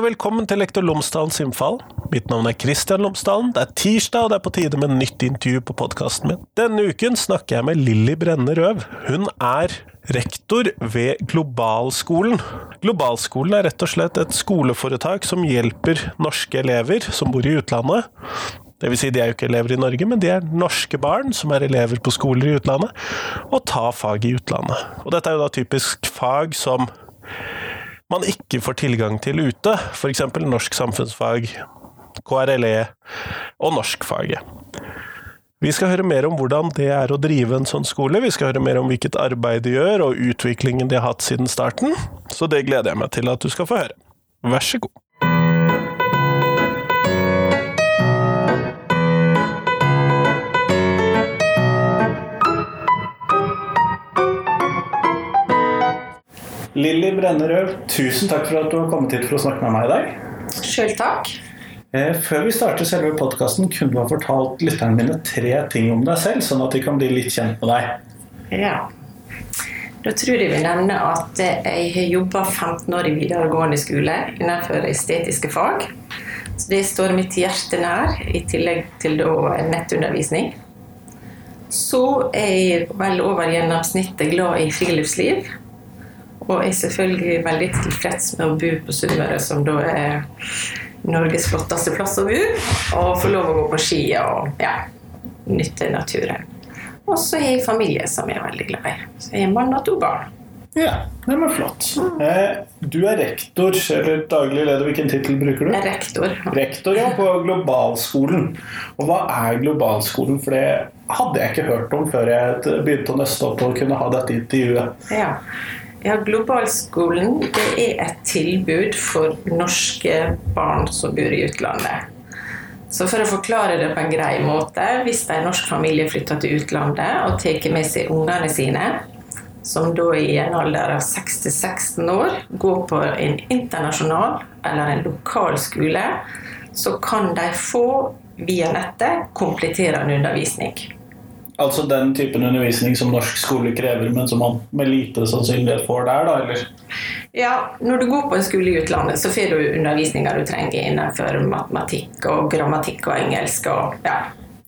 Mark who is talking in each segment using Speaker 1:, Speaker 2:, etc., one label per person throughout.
Speaker 1: Og velkommen til Lektor Lomsdalens innfall. Mitt navn er Kristian Lomsdalen. Det er tirsdag, og det er på tide med nytt intervju på podkasten min. Denne uken snakker jeg med Lilly Brenne Røv. Hun er rektor ved Globalskolen. Globalskolen er rett og slett et skoleforetak som hjelper norske elever som bor i utlandet. Det vil si, de er jo ikke elever i Norge, men de er norske barn som er elever på skoler i utlandet, og tar fag i utlandet. Og dette er jo da typisk fag som man ikke får tilgang til ute, f.eks. norsk samfunnsfag, KRLE og norskfaget. Vi skal høre mer om hvordan det er å drive en sånn skole, vi skal høre mer om hvilket arbeid de gjør og utviklingen de har hatt siden starten, så det gleder jeg meg til at du skal få høre. Vær så god. Lilly Brennerød, tusen takk for at du har kommet hit for å snakke med meg i dag.
Speaker 2: Sjøl takk.
Speaker 1: Eh, før vi starter selve podkasten, kunne du ha fortalt lytterne mine tre ting om deg selv, sånn at de kan bli litt kjent med deg?
Speaker 2: Ja. Da tror jeg vil nevne at jeg har jobba 15 år i videregående skole innenfor estetiske fag. Så det står mitt hjerte nær, i tillegg til nettundervisning. Så er jeg vel over gjennomsnittet glad i friluftsliv. Og er selvfølgelig veldig tilfreds med å bo på Sunnmøre, som da er Norges flotteste plass å bo. Og få lov å gå på ski og ja, nytte naturen. Og så har jeg familie som jeg er veldig glad i. Så jeg er mann og to barn.
Speaker 1: Ja, det var flott. Eh, du er rektor, eller daglig leder. Hvilken tittel bruker du?
Speaker 2: Rektor.
Speaker 1: Rektor, ja, på Globalskolen. Og hva er Globalskolen? For det hadde jeg ikke hørt om før jeg begynte å nøste opp og kunne ha dette intervjuet.
Speaker 2: Ja. Ja, Globalskolen det er et tilbud for norske barn som bor i utlandet. Så for å forklare det på en grei måte Hvis en norsk familie flytter til utlandet og tar med seg ungene sine, som da i en alder av 6-16 år går på en internasjonal eller en lokal skole, så kan de få via nettet kompletterende undervisning.
Speaker 1: Altså den typen undervisning som norsk skole krever, men som man med lite sannsynlighet får der, da? eller?
Speaker 2: Ja, når du går på en skole i utlandet, så får du undervisninga du trenger innenfor matematikk og grammatikk og engelsk og ja.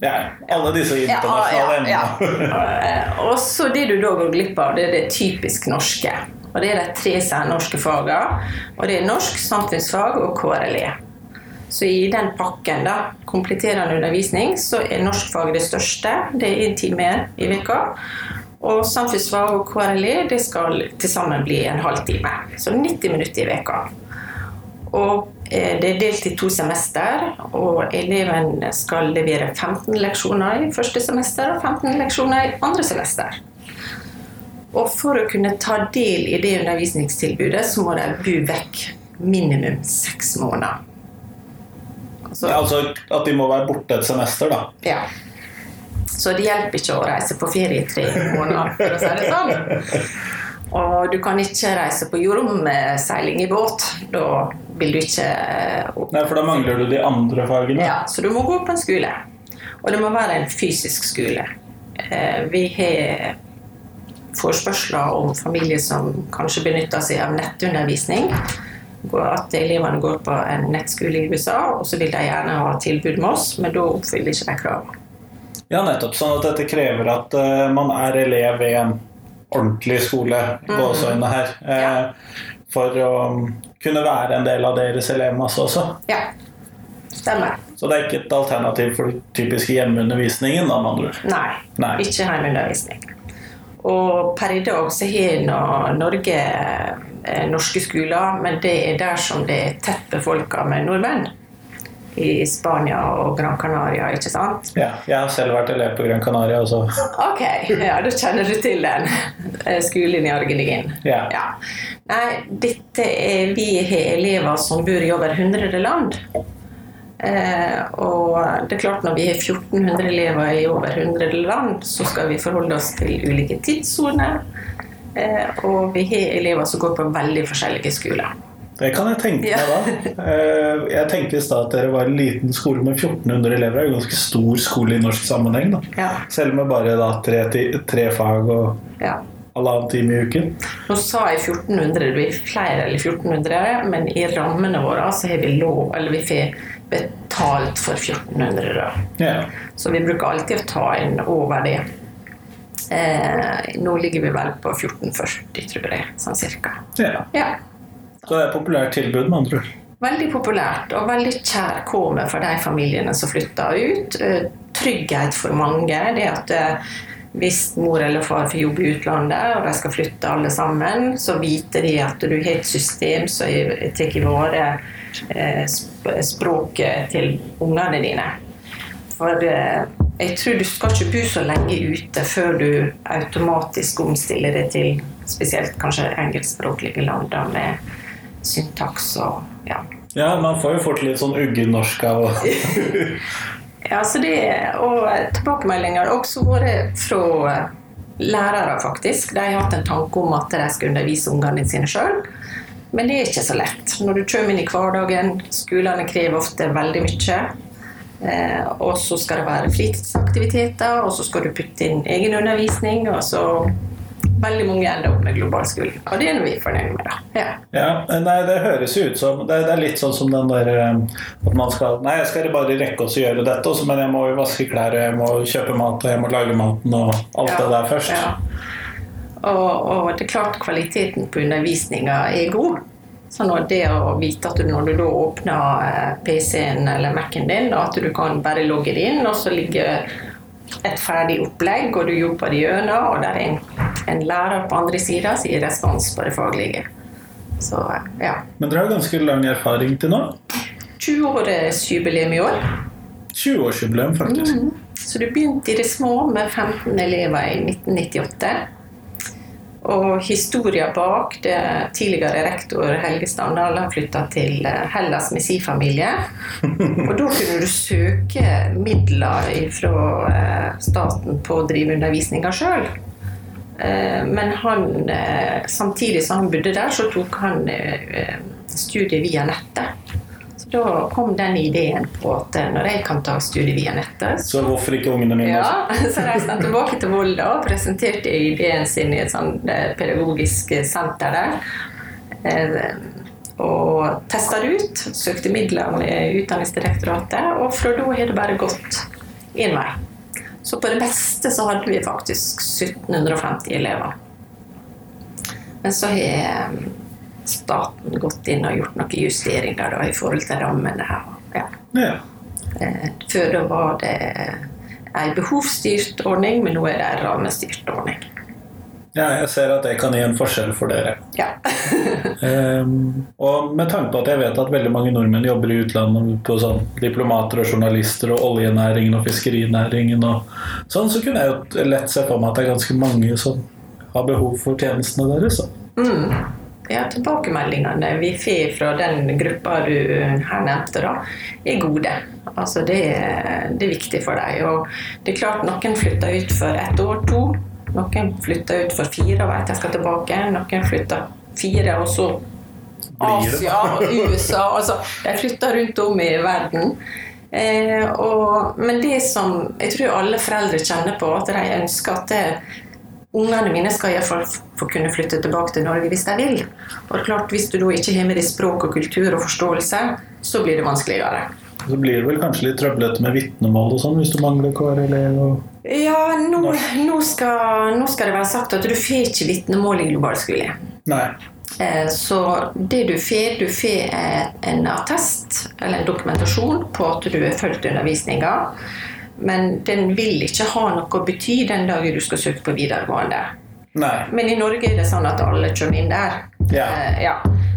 Speaker 1: Ja, alle disse internasjonale emnene. Ja,
Speaker 2: ja, og så det du da går glipp av, det er det typisk norske. Og det er de tre særnorske fagene. Og det er norsk, samfunnsfag og KRLE. Så i den pakken, da, kompletterende undervisning, så er norskfag det største. Det er én time i veka. Og samfunnsfag og KRLE det skal til sammen bli en halv time. Så 90 minutter i veka. Og eh, det er delt i to semester, og eleven skal levere 15 leksjoner i første semester og 15 leksjoner i andre semester. Og for å kunne ta del i det undervisningstilbudet, så må de bo vekk minimum seks måneder.
Speaker 1: Så, ja, altså at de må være borte et semester, da?
Speaker 2: Ja. Så det hjelper ikke å reise på ferie i tre måneder, for å si det sånn. Og du kan ikke reise på jordomseiling i båt. Da vil du ikke
Speaker 1: Nei, for da mangler du de andre fagene?
Speaker 2: Ja, så du må gå på en skole. Og det må være en fysisk skole. Eh, vi har forespørsler om familier som kanskje benytter seg av nettundervisning at elevene går på en nettskole i USA, og så vil de gjerne ha tilbud med oss, men da oppfyller ikke de kravene.
Speaker 1: Ja, nettopp. Sånn at dette krever at uh, man er elev i en ordentlig skole, på mm. her, uh, ja. for å um, kunne være en del av deres elevmasse også.
Speaker 2: Ja, stemmer.
Speaker 1: Så det er ikke et alternativ for den typiske hjemmeundervisningen? da, med andre ord?
Speaker 2: Nei, Nei. ikke hjemmeundervisning. Og per i dag så har Norge norske skoler, men det er der som det er tett befolka med nordmenn. I Spania og Gran Canaria, ikke sant?
Speaker 1: Ja, jeg har selv vært elev på Gran Canaria også.
Speaker 2: Ok, ja, da kjenner du til den eh, skolen i Argentin.
Speaker 1: Ja.
Speaker 2: ja. Nei, dette er, vi har elever som bor i over 100 land. Eh, og det er klart når vi har 1400 elever i over 100 land, så skal vi forholde oss til ulike tidssoner. Eh, og vi har elever som går på veldig forskjellige skoler.
Speaker 1: Det kan jeg tenke meg da. Eh, jeg tenkte i stad at dere var en liten skole med 1400 elever. Det er En ganske stor skole i norsk sammenheng. da.
Speaker 2: Ja.
Speaker 1: Selv med bare da, tre, tre, fag og
Speaker 2: ja.
Speaker 1: halvannen time i uken?
Speaker 2: Nå sa jeg 1400, det blir flere eller 1400, men i rammene våre så har vi lov, eller vi får betalt for 1400. da.
Speaker 1: Ja.
Speaker 2: Så vi bruker alltid å ta inn over det. Eh, nå ligger vi vel på 1440, tror jeg, sånn cirka.
Speaker 1: ja.
Speaker 2: Ja.
Speaker 1: Så det er et populært tilbud, med andre ord.
Speaker 2: Veldig populært og veldig kjærkomment for de familiene som flytter ut. Eh, Trygghet for mange. Det at eh, hvis mor eller far får jobb i utlandet, og de skal flytte alle sammen, så vite de at du har et system som tar vare eh, språket til ungene dine. For jeg tror du skal ikke bo så lenge ute før du automatisk omstiller deg til spesielt kanskje engelskspråklige land med syntaks og ja.
Speaker 1: Ja, man får jo fort litt sånn uggen-norsk av å
Speaker 2: Ja, så det, og tilbakemeldinger også vært fra lærere, faktisk. De har hatt en tanke om at de skal undervise ungene sine sjøl. Men det er ikke så lett. Når du kommer inn i hverdagen, skolene krever ofte veldig mye. Eh, og så skal det være fritidsaktiviteter, og så skal du putte inn egen undervisning. Og så veldig mange ender opp med global skole. Og det er noe vi fornøyd med, da. Ja.
Speaker 1: Ja, nei, det høres jo ut som Det, det er litt sånn som den der eh, at man skal Nei, jeg skal bare rekke oss å gjøre dette, også, men jeg må jo vaske klær, jeg må kjøpe mat, og jeg må lage maten og alt det der først.
Speaker 2: Ja. Og, og det er klart kvaliteten på undervisninga er god. Så at det å vite at du, når du da åpner eh, PC-en eller Mac-en din, at du kan bare logge det inn, og så ligger et ferdig opplegg, og du jobber det gjennom, og det er en, en lærer på andre sida som gir respons på det faglige. Så eh, ja.
Speaker 1: Men dere har ganske lang erfaring til nå.
Speaker 2: 20-årsjubileum i år.
Speaker 1: 20-årsjubileum, faktisk.
Speaker 2: Så du begynte i det små med 15 elever i 1998. Og historia bak det tidligere rektor Helge Standal har flytta til eh, Hellas med sin familie. Og da kunne du søke midler fra eh, staten på å drive undervisninga sjøl. Men han, eh, samtidig som han bodde der, så tok han eh, studiet via nettet. Da kom den ideen på at eh, når jeg kan ta studiet via nettet,
Speaker 1: Så hvorfor ikke ungene mine
Speaker 2: ja, så reiste han tilbake til Volda og presenterte ideen sin i et sånn eh, pedagogisk senter der. Eh, Og testa det ut. Søkte midler med Utdanningsdirektoratet. Og fra da har det bare gått én vei. Så på det beste så hadde vi faktisk 1750 elever. Men så har eh, staten gått inn og gjort noen justeringer da, i forhold til rammene. Ja.
Speaker 1: Ja.
Speaker 2: Eh, Før da var det en behovsstyrt ordning, men nå er det en rammestyrt ordning.
Speaker 1: ja, jeg ser at det kan gi en forskjell for dere.
Speaker 2: Ja.
Speaker 1: um, og med tanke på at jeg vet at veldig mange nordmenn jobber i utlandet på sånn diplomater og journalister og oljenæringen og fiskerinæringen og sånn, så kunne jeg jo lett se for meg at det er ganske mange som har behov for tjenestene deres. da.
Speaker 2: Ja, tilbakemeldingene vi får fra den gruppa du her nevnte, da, er gode. Altså det, det er viktig for dem. Og det er klart noen flytter ut for ett år, to. Noen flytter ut for fire og vet jeg skal tilbake. Noen flytter fire, og så Asia og USA. Altså, de flytter rundt om i verden. Eh, og, men det som jeg tror alle foreldre kjenner på, at de ønsker at det, ungene mine skal iallfall få kunne flytte tilbake til Norge hvis de vil. Og det er klart, Hvis du da ikke har med deg språk og kultur og forståelse, så blir det vanskeligere.
Speaker 1: Så blir det vel kanskje litt trøblete med vitnemål og sånn hvis du mangler KRLE og
Speaker 2: Ja, nå, nå, skal, nå skal det være sagt at du får ikke vitnemål i globalskole.
Speaker 1: Nei.
Speaker 2: Eh, Så det du får, du får eh, en attest eller en dokumentasjon på at du har fulgt undervisninga. Men den vil ikke ha noe å bety den dagen du skal søke på videregående.
Speaker 1: Nei.
Speaker 2: Men i Norge er det sånn at alle kommer inn der.
Speaker 1: Ja.
Speaker 2: Uh, ja.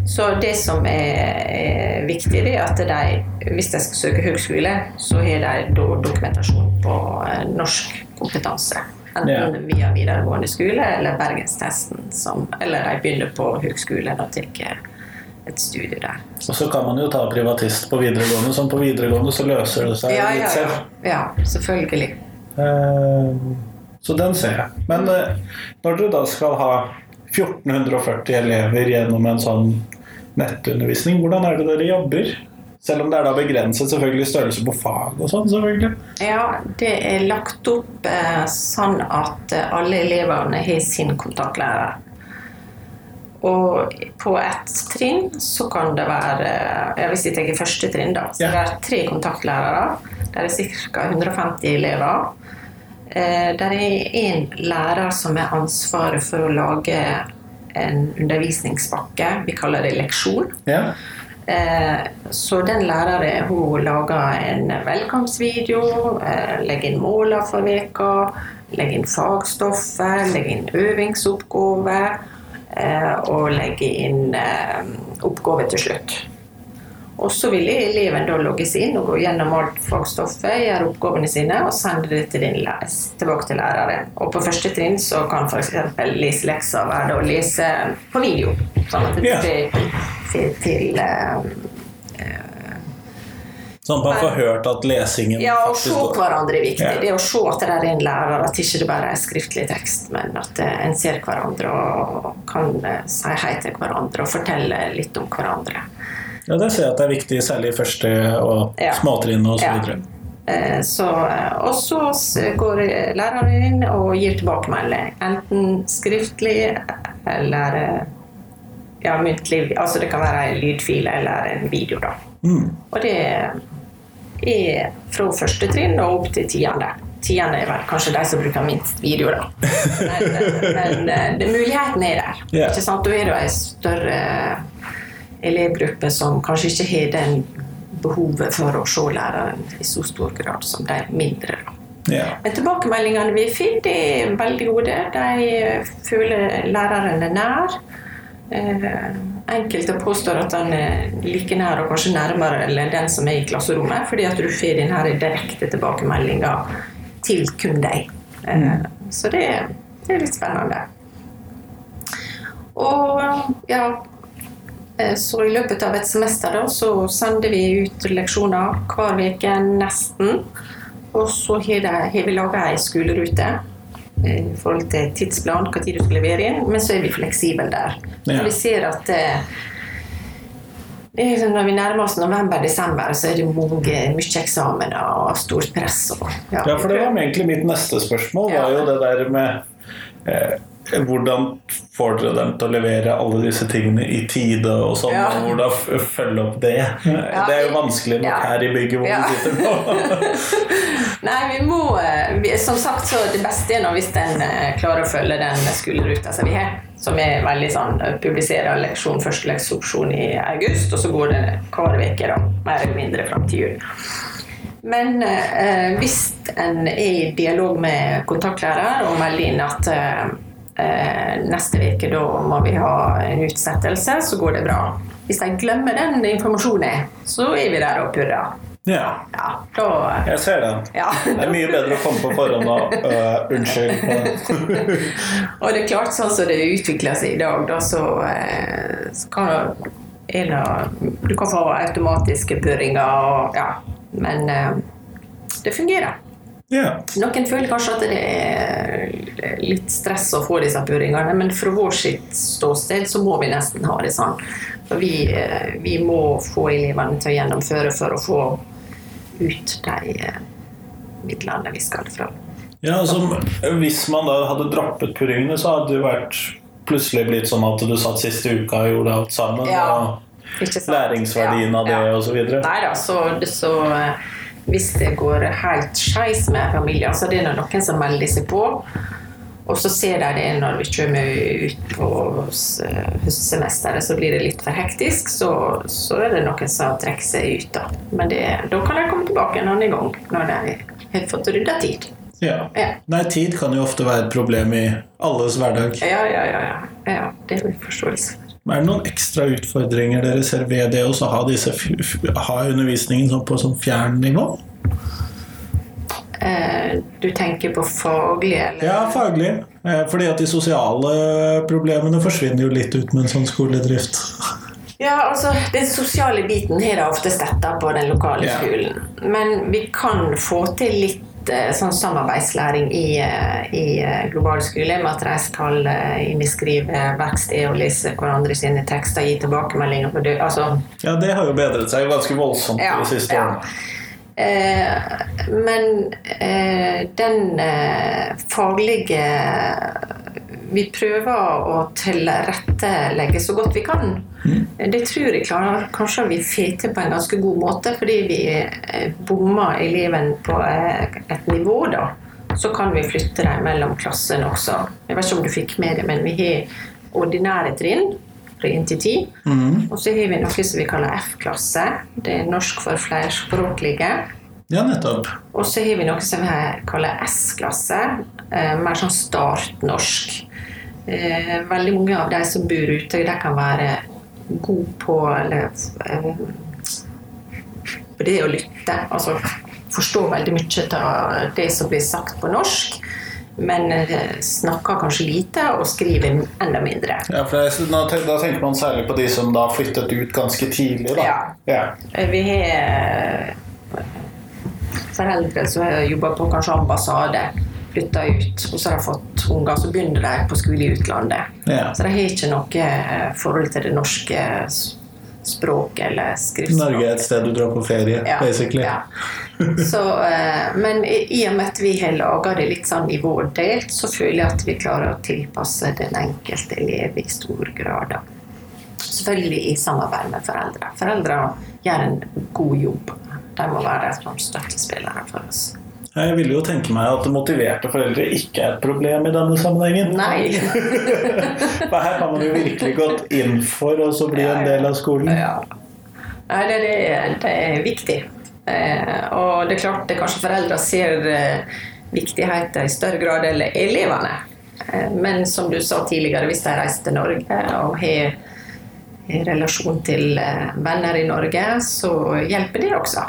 Speaker 2: Så det som er, er viktig, er at de, hvis de skal søke høgskole, så har de dokumentasjon på eh, norsk kompetanse. Enten
Speaker 1: Ja.
Speaker 2: via videregående skole eller Bergenstesten, som, eller de begynner på høgskolen og tar et studio der.
Speaker 1: Og så kan man jo ta privatist på videregående. Sånn på videregående så løser det seg
Speaker 2: Ja,
Speaker 1: litt
Speaker 2: ja,
Speaker 1: selv.
Speaker 2: ja. ja selvfølgelig.
Speaker 1: Eh, Så den ser jeg. Men eh, når dere da skal ha 1440 elever gjennom en sånn nettundervisning, hvordan er det dere jobber? Selv om det er da begrenset selvfølgelig størrelse på fag og sånn, selvfølgelig.
Speaker 2: Ja, det er lagt opp eh, sånn at eh, alle elevene har sin kontaktlærer. Og på ett trinn så kan det være ja, Hvis jeg tar første trinn, da, så det er tre kontaktlærere. Der er ca. 150 elever. Eh, det er én lærer som har ansvaret for å lage en undervisningspakke. Vi kaller det leksjon.
Speaker 1: Ja.
Speaker 2: Eh, Så den læreren hun lager en velkomstvideo, eh, legger inn måler for veka, legger inn fagstoffet, legger inn øvingsoppgave eh, og legge inn eh, oppgave til slutt. Og så vil eleven da logges inn og gå gjennom alt fagstoffet, gjøre oppgavene sine og sende det til tilbake til læreren. Og på første trinn så kan f.eks. leseleksa være da å lese på video. Sånn at det blir til, til eh,
Speaker 1: Sånn at man får hørt at lesingen
Speaker 2: Ja, å se hverandre er viktig.
Speaker 1: Ja.
Speaker 2: Det å se at det er en lærer, at ikke det bare er skriftlig tekst, men at eh, en ser hverandre og kan eh, si hei til hverandre og fortelle litt om hverandre.
Speaker 1: Ja, det ser jeg at det er viktig, særlig i første og
Speaker 2: Ja.
Speaker 1: småtrinn og så
Speaker 2: Ja.
Speaker 1: videre.
Speaker 2: Eh, Så, og så går læreren inn og gir tilbakemelding, enten skriftlig eller ja, muntlig. Altså det kan være en lydfil eller en video, da.
Speaker 1: Mm.
Speaker 2: Og det er fra første trinn og opp til tiende. Tiende er vel kanskje de som bruker minst video, da. Men, men eh, det, muligheten er der.
Speaker 1: Yeah.
Speaker 2: Ikke sant? Da er det en større elevgruppe som kanskje ikke har den behovet for å se læreren i så stor grad som de mindre. da.
Speaker 1: Yeah.
Speaker 2: Men tilbakemeldingene vi finner de er veldig gode. De føler læreren er nær. Eh, enkelte påstår at han er like nær og kanskje nærmere enn den som er i klasserommet, fordi at du får denne direkte tilbakemeldinga til kun deg. Eh, Så det, det er litt spennende. Og ja eh, så i løpet av et semester da, så sender vi ut leksjoner hver uke nesten. Og så har vi laga ei skolerute i forhold til tidsplan, når du skal levere men så er vi fleksible der.
Speaker 1: Ja.
Speaker 2: Vi ser at eh, sånn når vi nærmer oss november-desember, så er det mange, mye eksamener og stort press. Og,
Speaker 1: ja, for det var egentlig mitt neste spørsmål, var jo det der med eh, hvordan får dere dem til å levere alle disse tingene i tide og sånn,
Speaker 2: Ja.
Speaker 1: og hvordan følge opp det? Det er jo vanskelig nok
Speaker 2: Ja.
Speaker 1: her i bygget hvor
Speaker 2: Ja.
Speaker 1: vi sitter nå.
Speaker 2: Nei, vi må eh, vi, Som sagt, så det beste er nå hvis en eh, klarer å følge den skoleruta som vi har. Som er veldig sånn eh, Publiserer leksjon, første leksjon i august, og så går det hver uke, da. Mer eller mindre fram til jul. Men eh, hvis en er i dialog med kontaktlærer og melder inn at eh, neste uke da må vi ha en utsettelse, så går det bra. Hvis de glemmer den informasjonen, så er vi der og purrer.
Speaker 1: Ja,
Speaker 2: Ja, da
Speaker 1: jeg ser den.
Speaker 2: ja.
Speaker 1: Det er mye bedre å komme på forhånd og uh, unnskyld.
Speaker 2: Og det er klart, sånn som det utvikler seg i dag, da, så, eh, så kan det, Du kan få automatiske purringer og ja. Men eh, det fungerer.
Speaker 1: Ja.
Speaker 2: Noen føler kanskje at det er litt stress å få disse purringene, men fra vår sitt ståsted så må vi nesten ha det sånn. For vi, eh, vi må få elevene til å gjennomføre for å få ut de eh, midlene vi skal fra.
Speaker 1: Ja, altså, Hvis man da hadde droppet purringene, så hadde det vært plutselig blitt sånn at du satt siste uka og gjorde alt sammen.
Speaker 2: Ja.
Speaker 1: og læringsverdien ja, av det så videre.
Speaker 2: Nei da, så, så eh, hvis det går helt skeis med familien. så det er noen som melder seg på. Og så ser de det når vi kommer ut på eh, høstsemesteret, så blir det litt for hektisk. Så, så er det noen som trekker seg ut, da. Men det, da kan de komme tilbake en annen gang når de har fått rydda tid.
Speaker 1: Ja.
Speaker 2: Ja.
Speaker 1: Nei, tid kan jo ofte være et problem i alles hverdag.
Speaker 2: Ja, ja, ja. ja. ja det er forståelse.
Speaker 1: Er det noen ekstra utfordringer dere ser ved det å ha, ha undervisningen sånn på sånn fjernnivå?
Speaker 2: Eh, du tenker på faglig, eller?
Speaker 1: Ja, faglig. Eh, Fordi at de sosiale problemene forsvinner jo litt ut med en sånn skoledrift.
Speaker 2: Ja, altså Den sosiale biten har de ofte dette på den lokale skolen. Men vi kan få til litt sånn samarbeidslæring i, eh, i eh, global skole, med at de skal innskrive vekst i å lese hverandre sine tekster, gi tilbakemeldinger på det. Altså,
Speaker 1: Ja, det har jo bedret seg ganske voldsomt
Speaker 2: Ja,
Speaker 1: de siste
Speaker 2: ja.
Speaker 1: årene.
Speaker 2: Eh, men eh, den eh, faglige Vi prøver å tilrettelegge så godt vi kan. Det tror jeg klarer kanskje vi får til på en ganske god måte, fordi vi eh, bommer eleven på eh, et nivå, da. Så kan vi flytte dem mellom klassene også. Jeg vet ikke om du fikk med det, men vi har ordinære trinn fra 1 til 10. Og så har vi noe som vi kaller F-klasse. Det er norsk for flerspråklige.
Speaker 1: Ja, nettopp.
Speaker 2: Og så har vi noe som vi kaller S-klasse. Eh, mer sånn startnorsk. Eh, veldig mange av de som bor ute, de kan være gode på eller, eh, på det å lytte. Altså forstå veldig mye av det som blir sagt på norsk. Men eh, snakker kanskje lite og skriver enda mindre.
Speaker 1: Ja, for da, tenker man særlig på de som da flyttet ut ganske tidlig, da.
Speaker 2: Ja.
Speaker 1: Ja.
Speaker 2: Eh, Vi har foreldre som har jobba på kanskje ambassade, flytta ut, og så har de fått unger, så begynner de på skole i utlandet.
Speaker 1: Ja.
Speaker 2: Så de har ikke noe eh, forhold til det norske språket eller skriftspråket.
Speaker 1: Norge er et sted du drar på ferie,
Speaker 2: Ja,
Speaker 1: basically.
Speaker 2: ja. Så, eh, men i, i og med at vi har laga det litt sånn nivådelt, så føler jeg at vi klarer å tilpasse den enkelte elev i stor grad. Selvfølgelig i samarbeid med foreldre. Foreldre gjør en god jobb. De må være som støttespillere for oss.
Speaker 1: Jeg ville jo tenke meg at motiverte foreldre ikke er et problem i denne sammenhengen.
Speaker 2: Nei!
Speaker 1: For her kan man jo virkelig gått inn for å så bli en del av skolen.
Speaker 2: Ja. Nei, det, er- det er viktig. Eh, og det er klart det kanskje foreldre ser eh, viktigheten i større grad enn elevene. Eh, men som du sa tidligere, hvis de reiser til Norge og har har relasjon til eh, venner i Norge, så hjelper det også.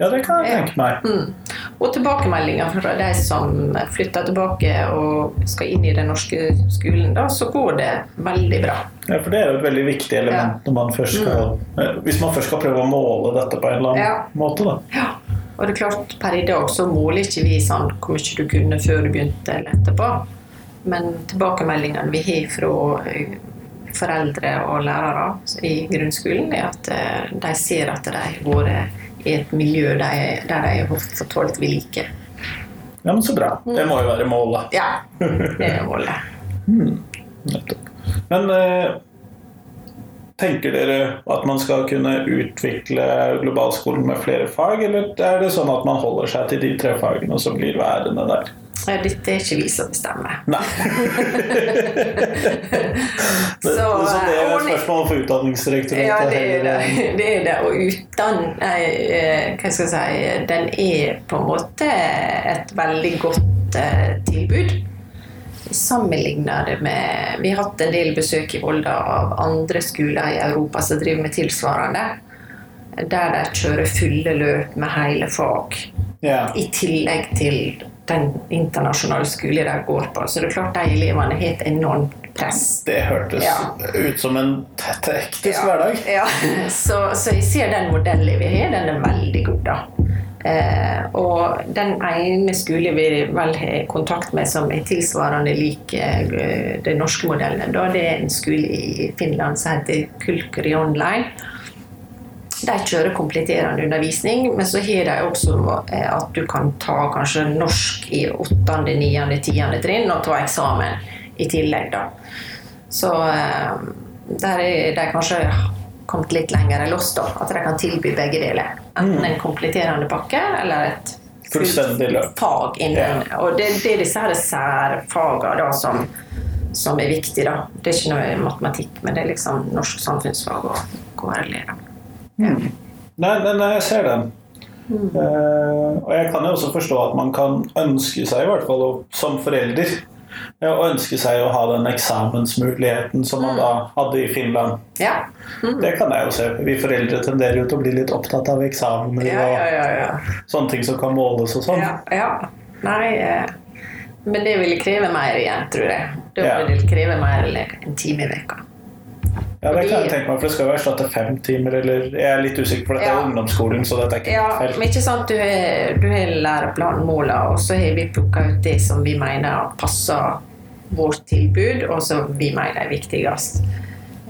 Speaker 1: Ja, det kan jeg tenke meg.
Speaker 2: Mm. Og tilbakemeldinger fra de som flytter tilbake og skal inn i den norske skolen, da, så går det veldig bra.
Speaker 1: Ja, for det er jo et veldig viktig element når man først skal mm. Hvis man først skal prøve å måle dette på en eller annen
Speaker 2: Ja.
Speaker 1: måte, da.
Speaker 2: Ja, og det er klart per i dag så måler ikke vi sånn hvor mye du kunne før du begynte eller etterpå. Men tilbakemeldingene vi har fra eh, foreldre og lærere i grunnskolen, er at eh, de ser at de har vært i et miljø der der de har fått holdt ved like.
Speaker 1: Ja, men så bra. Det må jo være målet.
Speaker 2: Ja, det er målet.
Speaker 1: Nettopp. Men eh, tenker dere at man skal kunne utvikle globalskolen med flere fag, eller er det sånn at man holder seg til de tre fagene og så blir værende der?
Speaker 2: Eh, Dette er ikke vi som bestemmer.
Speaker 1: Nei.
Speaker 2: Så,
Speaker 1: så det er
Speaker 2: eh,
Speaker 1: et spørsmål for Utdanningsdirektoratet?
Speaker 2: Ja, det er det. det, er det. Og utdann... Nei, eh, hva skal jeg si Den er på en måte et veldig godt eh, tilbud. Sammenligner det med Vi har hatt en del besøk i Volda av andre skoler i Europa som driver med tilsvarende. Der de kjører fulle løp med hele fag.
Speaker 1: Ja.
Speaker 2: I tillegg til den internasjonale skolen de går på. Så det er klart de elevene har et enormt press.
Speaker 1: Det hørtes
Speaker 2: Ja.
Speaker 1: ut som en hektisk
Speaker 2: Ja.
Speaker 1: hverdag.
Speaker 2: Ja. Så, så jeg ser den modellen vi har, den er veldig god, da. Eh, og den ene skolen vi vel har kontakt med som er tilsvarende lik eh, den norske modellen, da, det er en skole i Finland som heter Kulkuri Online. De kjører kompletterende undervisning, men så har de også eh, at du kan ta kanskje norsk i 8., 9., 10. trinn og ta eksamen i tillegg, da. Så eh, der er de kanskje kommet litt lenger enn oss, da. At de kan tilby begge deler. Enten en kompletterende pakke eller et
Speaker 1: Fullstendig
Speaker 2: fag innen. Og det, det er disse her særfagene da som, som er viktige, da. Det er ikke noe matematikk, men det er liksom norsk samfunnsfag og KRLE. da. Ja.
Speaker 1: Nei, nei, jeg ser den. Eh, og jeg kan jo også forstå at man kan ønske seg, i hvert fall som forelder, å ønske seg å ha den eksamensmuligheten som man da hadde i Finland.
Speaker 2: Ja.
Speaker 1: Det kan jeg jo se. Vi foreldre tenderer jo til å bli litt opptatt av eksamener
Speaker 2: Ja, ja,
Speaker 1: og sånne ting som kan måles og sånn.
Speaker 2: ja, ja. Nei, eh, men det ville kreve mer igjen, tror jeg. Da ville det kreve mer enn en time i veka.
Speaker 1: Ja, det kan jeg tenke meg, for det skal jo erstatte fem timer, eller Jeg er litt usikker, for dette
Speaker 2: Ja.
Speaker 1: er ungdomsskolen, så dette er ikke
Speaker 2: Ja,
Speaker 1: feil.
Speaker 2: men ikke sant, du har, du har læreplanmåla, og så har vi plukka ut det som vi mener passer vårt tilbud, og som vi mener er viktigst.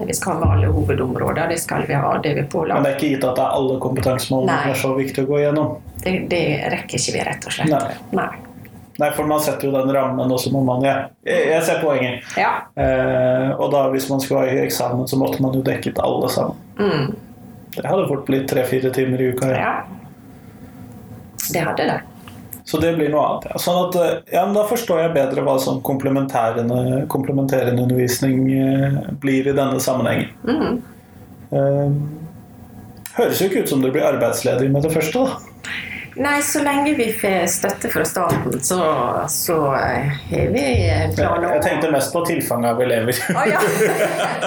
Speaker 2: Vi skal ha med alle hovedområder, det skal vi ha, det vi er
Speaker 1: Men det er ikke gitt at det er alle kompetansemålene som er så viktig å gå igjennom?
Speaker 2: Det, det rekker ikke vi, rett og slett.
Speaker 1: Nei.
Speaker 2: Nei.
Speaker 1: Nei, for man setter jo den rammen, og så må man ja. Jeg jeg ser poenget.
Speaker 2: Ja.
Speaker 1: Eh, og da hvis man skulle ha eksamen, så måtte man jo dekket alle sammen.
Speaker 2: Mm.
Speaker 1: Det hadde fort blitt tre-fire timer i uka. Ja.
Speaker 2: Det hadde det.
Speaker 1: Så det blir noe annet. Ja. Sånn at, eh, ja, Da forstår jeg bedre hva sånn komplementerende, komplementerende undervisning eh, blir i denne sammenhengen.
Speaker 2: Mm.
Speaker 1: Eh, høres jo ikke ut som du blir arbeidsledig med det første. da.
Speaker 2: Nei, så lenge vi får støtte fra staten, så, så eh, har vi planer
Speaker 1: jeg tenkte mest på tilfanget av elever.
Speaker 2: Å ja.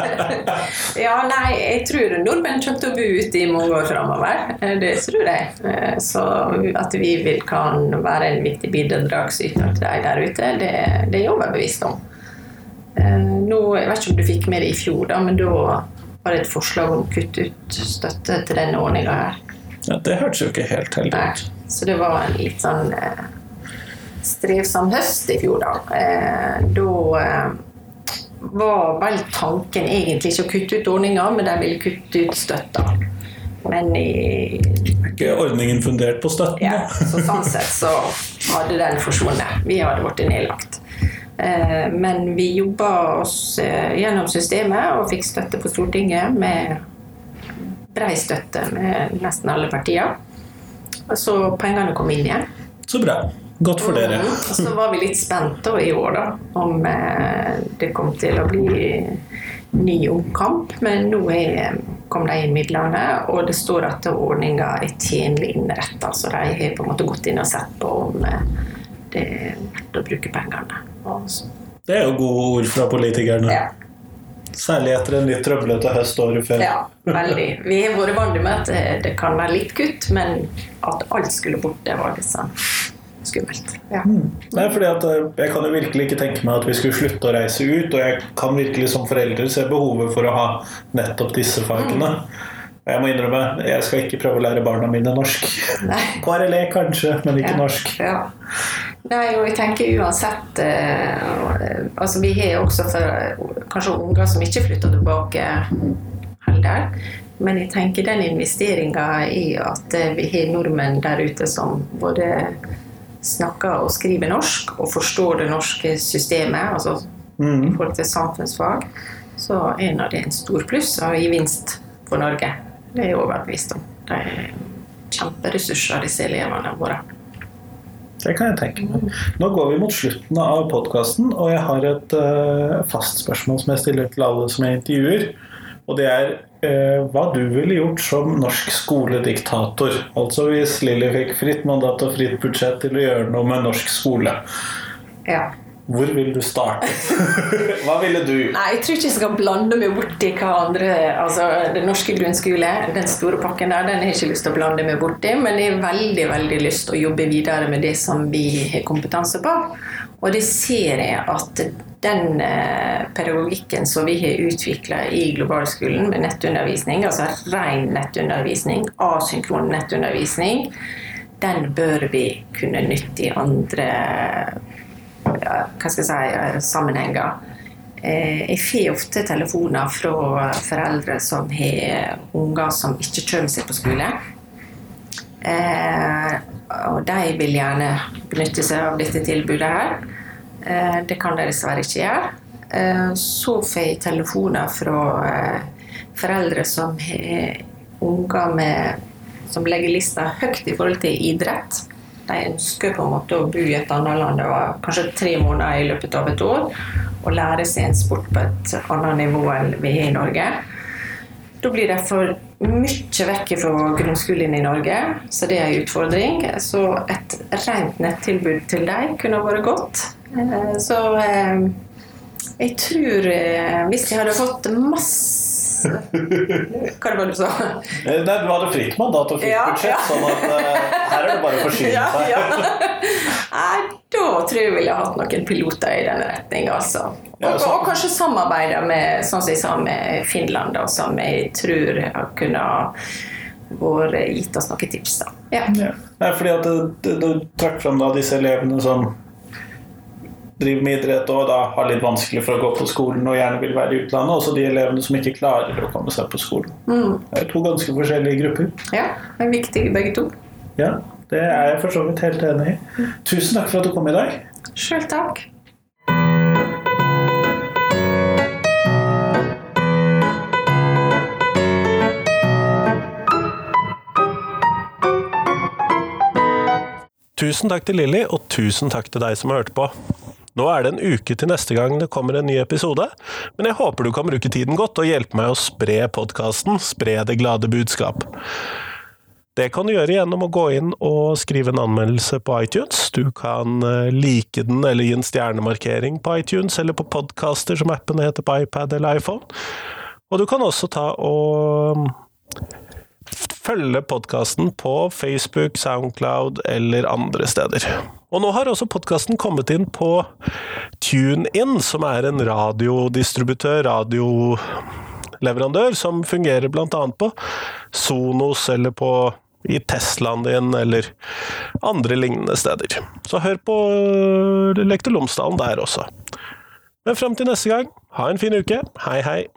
Speaker 2: ja, nei, jeg tror nordmenn kommer til å bo ute i mange år framover. Det tror jeg. Eh, Så at vi vil kan være en viktig bidragsyter til de der ute, det, det er jeg overbevist om. Eh, Nå, jeg vet ikke om du fikk med det i fjor, da, men da var det et forslag om å kutte ut støtte til denne ordninga her.
Speaker 1: Ja, det hørtes jo ikke helt heldig
Speaker 2: Nei.
Speaker 1: ut.
Speaker 2: Så det var en litt sånn eh, strevsom høst i fjor, da. Eh, da eh, var vel tanken egentlig ikke å kutte ut ordninga, men de ville kutte ut støtta. Men i,
Speaker 1: ikke ordningen fundert på støtten?
Speaker 2: ja,
Speaker 1: da?
Speaker 2: så sånn sett så hadde den forsvunnet. Vi hadde blitt nedlagt. Men vi jobba oss gjennom systemet og fikk støtte på Stortinget med brei støtte med nesten alle partier. Så pengene kom inn igjen.
Speaker 1: Så bra. Godt for dere.
Speaker 2: Mm. Og så var vi litt spente i år da, om eh, det kom til å bli ny omkamp, men nå er, kom de inn midlene, og det står at ordninga er tjenlig innretta, så de har på en måte gått inn og sett på om eh, det er verdt å bruke pengene. Og så,
Speaker 1: Det er jo gode ord fra politikerne.
Speaker 2: ja.
Speaker 1: Særlig etter en litt trøblete høst året før.
Speaker 2: ja, veldig. Vi har vært vant med at det, kan være litt kutt, men at alt skulle bort, det var litt sånn skummelt. Ja.
Speaker 1: Nei, fordi at eh, Jeg kan jo virkelig ikke tenke meg at vi skulle slutte å reise ut, og jeg kan virkelig som forelder se behovet for å ha nettopp disse fagene. Og Jeg må innrømme, jeg skal ikke prøve å lære barna mine norsk.
Speaker 2: Nei.
Speaker 1: KRLE kanskje, men ikke
Speaker 2: Ja,
Speaker 1: norsk.
Speaker 2: Ja. Nei, og jeg tenker uansett eh, Altså, vi har også for, kanskje unger som ikke flytter tilbake heller. Men jeg tenker den investeringa i at eh, vi har nordmenn der ute som både snakker og skriver norsk og forstår det norske systemet, altså i forhold til samfunnsfag, så er nå det en stor pluss og gevinst for Norge. Det er jeg overbevist om. De er kjemperessurser, disse elevene våre.
Speaker 1: Det kan jeg tenke meg. Nå går vi mot slutten av podkasten, og jeg har et uh, fast spørsmål som jeg stiller til alle som jeg intervjuer. Og det er uh, hva du ville gjort som norsk skolediktator. Altså hvis Lilly fikk fritt mandat og fritt budsjett til å gjøre noe med norsk skole.
Speaker 2: Ja.
Speaker 1: Hvor vil du starte? hva ville du gjort?
Speaker 2: Nei, jeg tror ikke jeg skal blande meg borti hva andre Altså, den norske grunnskole, den store pakken der, den har jeg ikke lyst til å blande meg borti, men jeg har veldig, veldig lyst til å jobbe videre med det som vi har kompetanse på. Og det ser jeg at den eh, pedagogikken som vi har utvikla i globalskolen med nettundervisning, altså ren nettundervisning, asynkron nettundervisning, den bør vi kunne nytte i andre hva skal jeg si, eh, sammenhenger. Eh, Jeg får ofte telefoner fra foreldre som har unger som ikke kommer seg på skole. Eh, Og de vil gjerne benytte seg av dette tilbudet her. Eh, Det kan de dessverre ikke gjøre. Eh, Så får jeg telefoner fra eh, foreldre som har unger med, som legger lista høyt i forhold til idrett. De ønsker på en måte å bo i et annet land over kanskje tre måneder i løpet av et år og lære seg en sport på et annet nivå enn vi har i Norge. Da blir de for mye vekk fra grunnskolen i Norge, så det er en utfordring. Så et rent nettilbud til dem kunne vært godt. Eh, Så eh, jeg tror eh, hvis jeg hadde fått masse Hva var det du sa?
Speaker 3: Eh, Nei, du hadde fritt mandat og fritt
Speaker 2: Ja,
Speaker 3: budsjett,
Speaker 2: ja.
Speaker 3: sånn at uh, her er det bare å forsyne
Speaker 2: Ja,
Speaker 3: seg.
Speaker 2: ja. Nei, da tror jeg vi ville hatt noen piloter i den retninga, altså. Og,
Speaker 3: Ja,
Speaker 2: og kanskje samarbeide med sånn som jeg sa med Finland, da, som jeg tror har kunnet vært gitt oss noen tips. da. Ja.
Speaker 3: Ja. Nei, fordi at du, du, du trakk fram da disse elevene som driver med idrett og da har litt vanskelig for å gå på skolen og gjerne vil være i utlandet, også de elevene som ikke klarer å komme seg på skolen. Det er to ganske forskjellige grupper.
Speaker 2: ja, det er viktig begge to.
Speaker 3: Ja, det er jeg for så vidt helt enig i. Tusen takk for at du kom i dag.
Speaker 2: Sjøl takk.
Speaker 1: Tusen takk til Lilly, og tusen takk til deg som har hørt på. Nå er det en uke til neste gang det kommer en ny episode, men jeg håper du kan bruke tiden godt og hjelpe meg å spre podkasten, spre det glade budskap. Det kan du gjøre gjennom å gå inn og skrive en anmeldelse på iTunes. Du kan eh, like den eller gi en stjernemarkering på iTunes eller på podcaster, som appen heter på iPad eller iPhone. Og du kan også ta og følge podkasten på Facebook, Soundcloud eller andre steder. Og nå har også podkasten kommet inn på TuneIn, som er en radiodistributør, radioleverandør, som fungerer bl.a. på Sonos eller på i Teslaen din, eller andre lignende steder. Så hør på Lektor Lomsdalen der også. Men fram til neste gang, ha en fin uke. Hei, hei.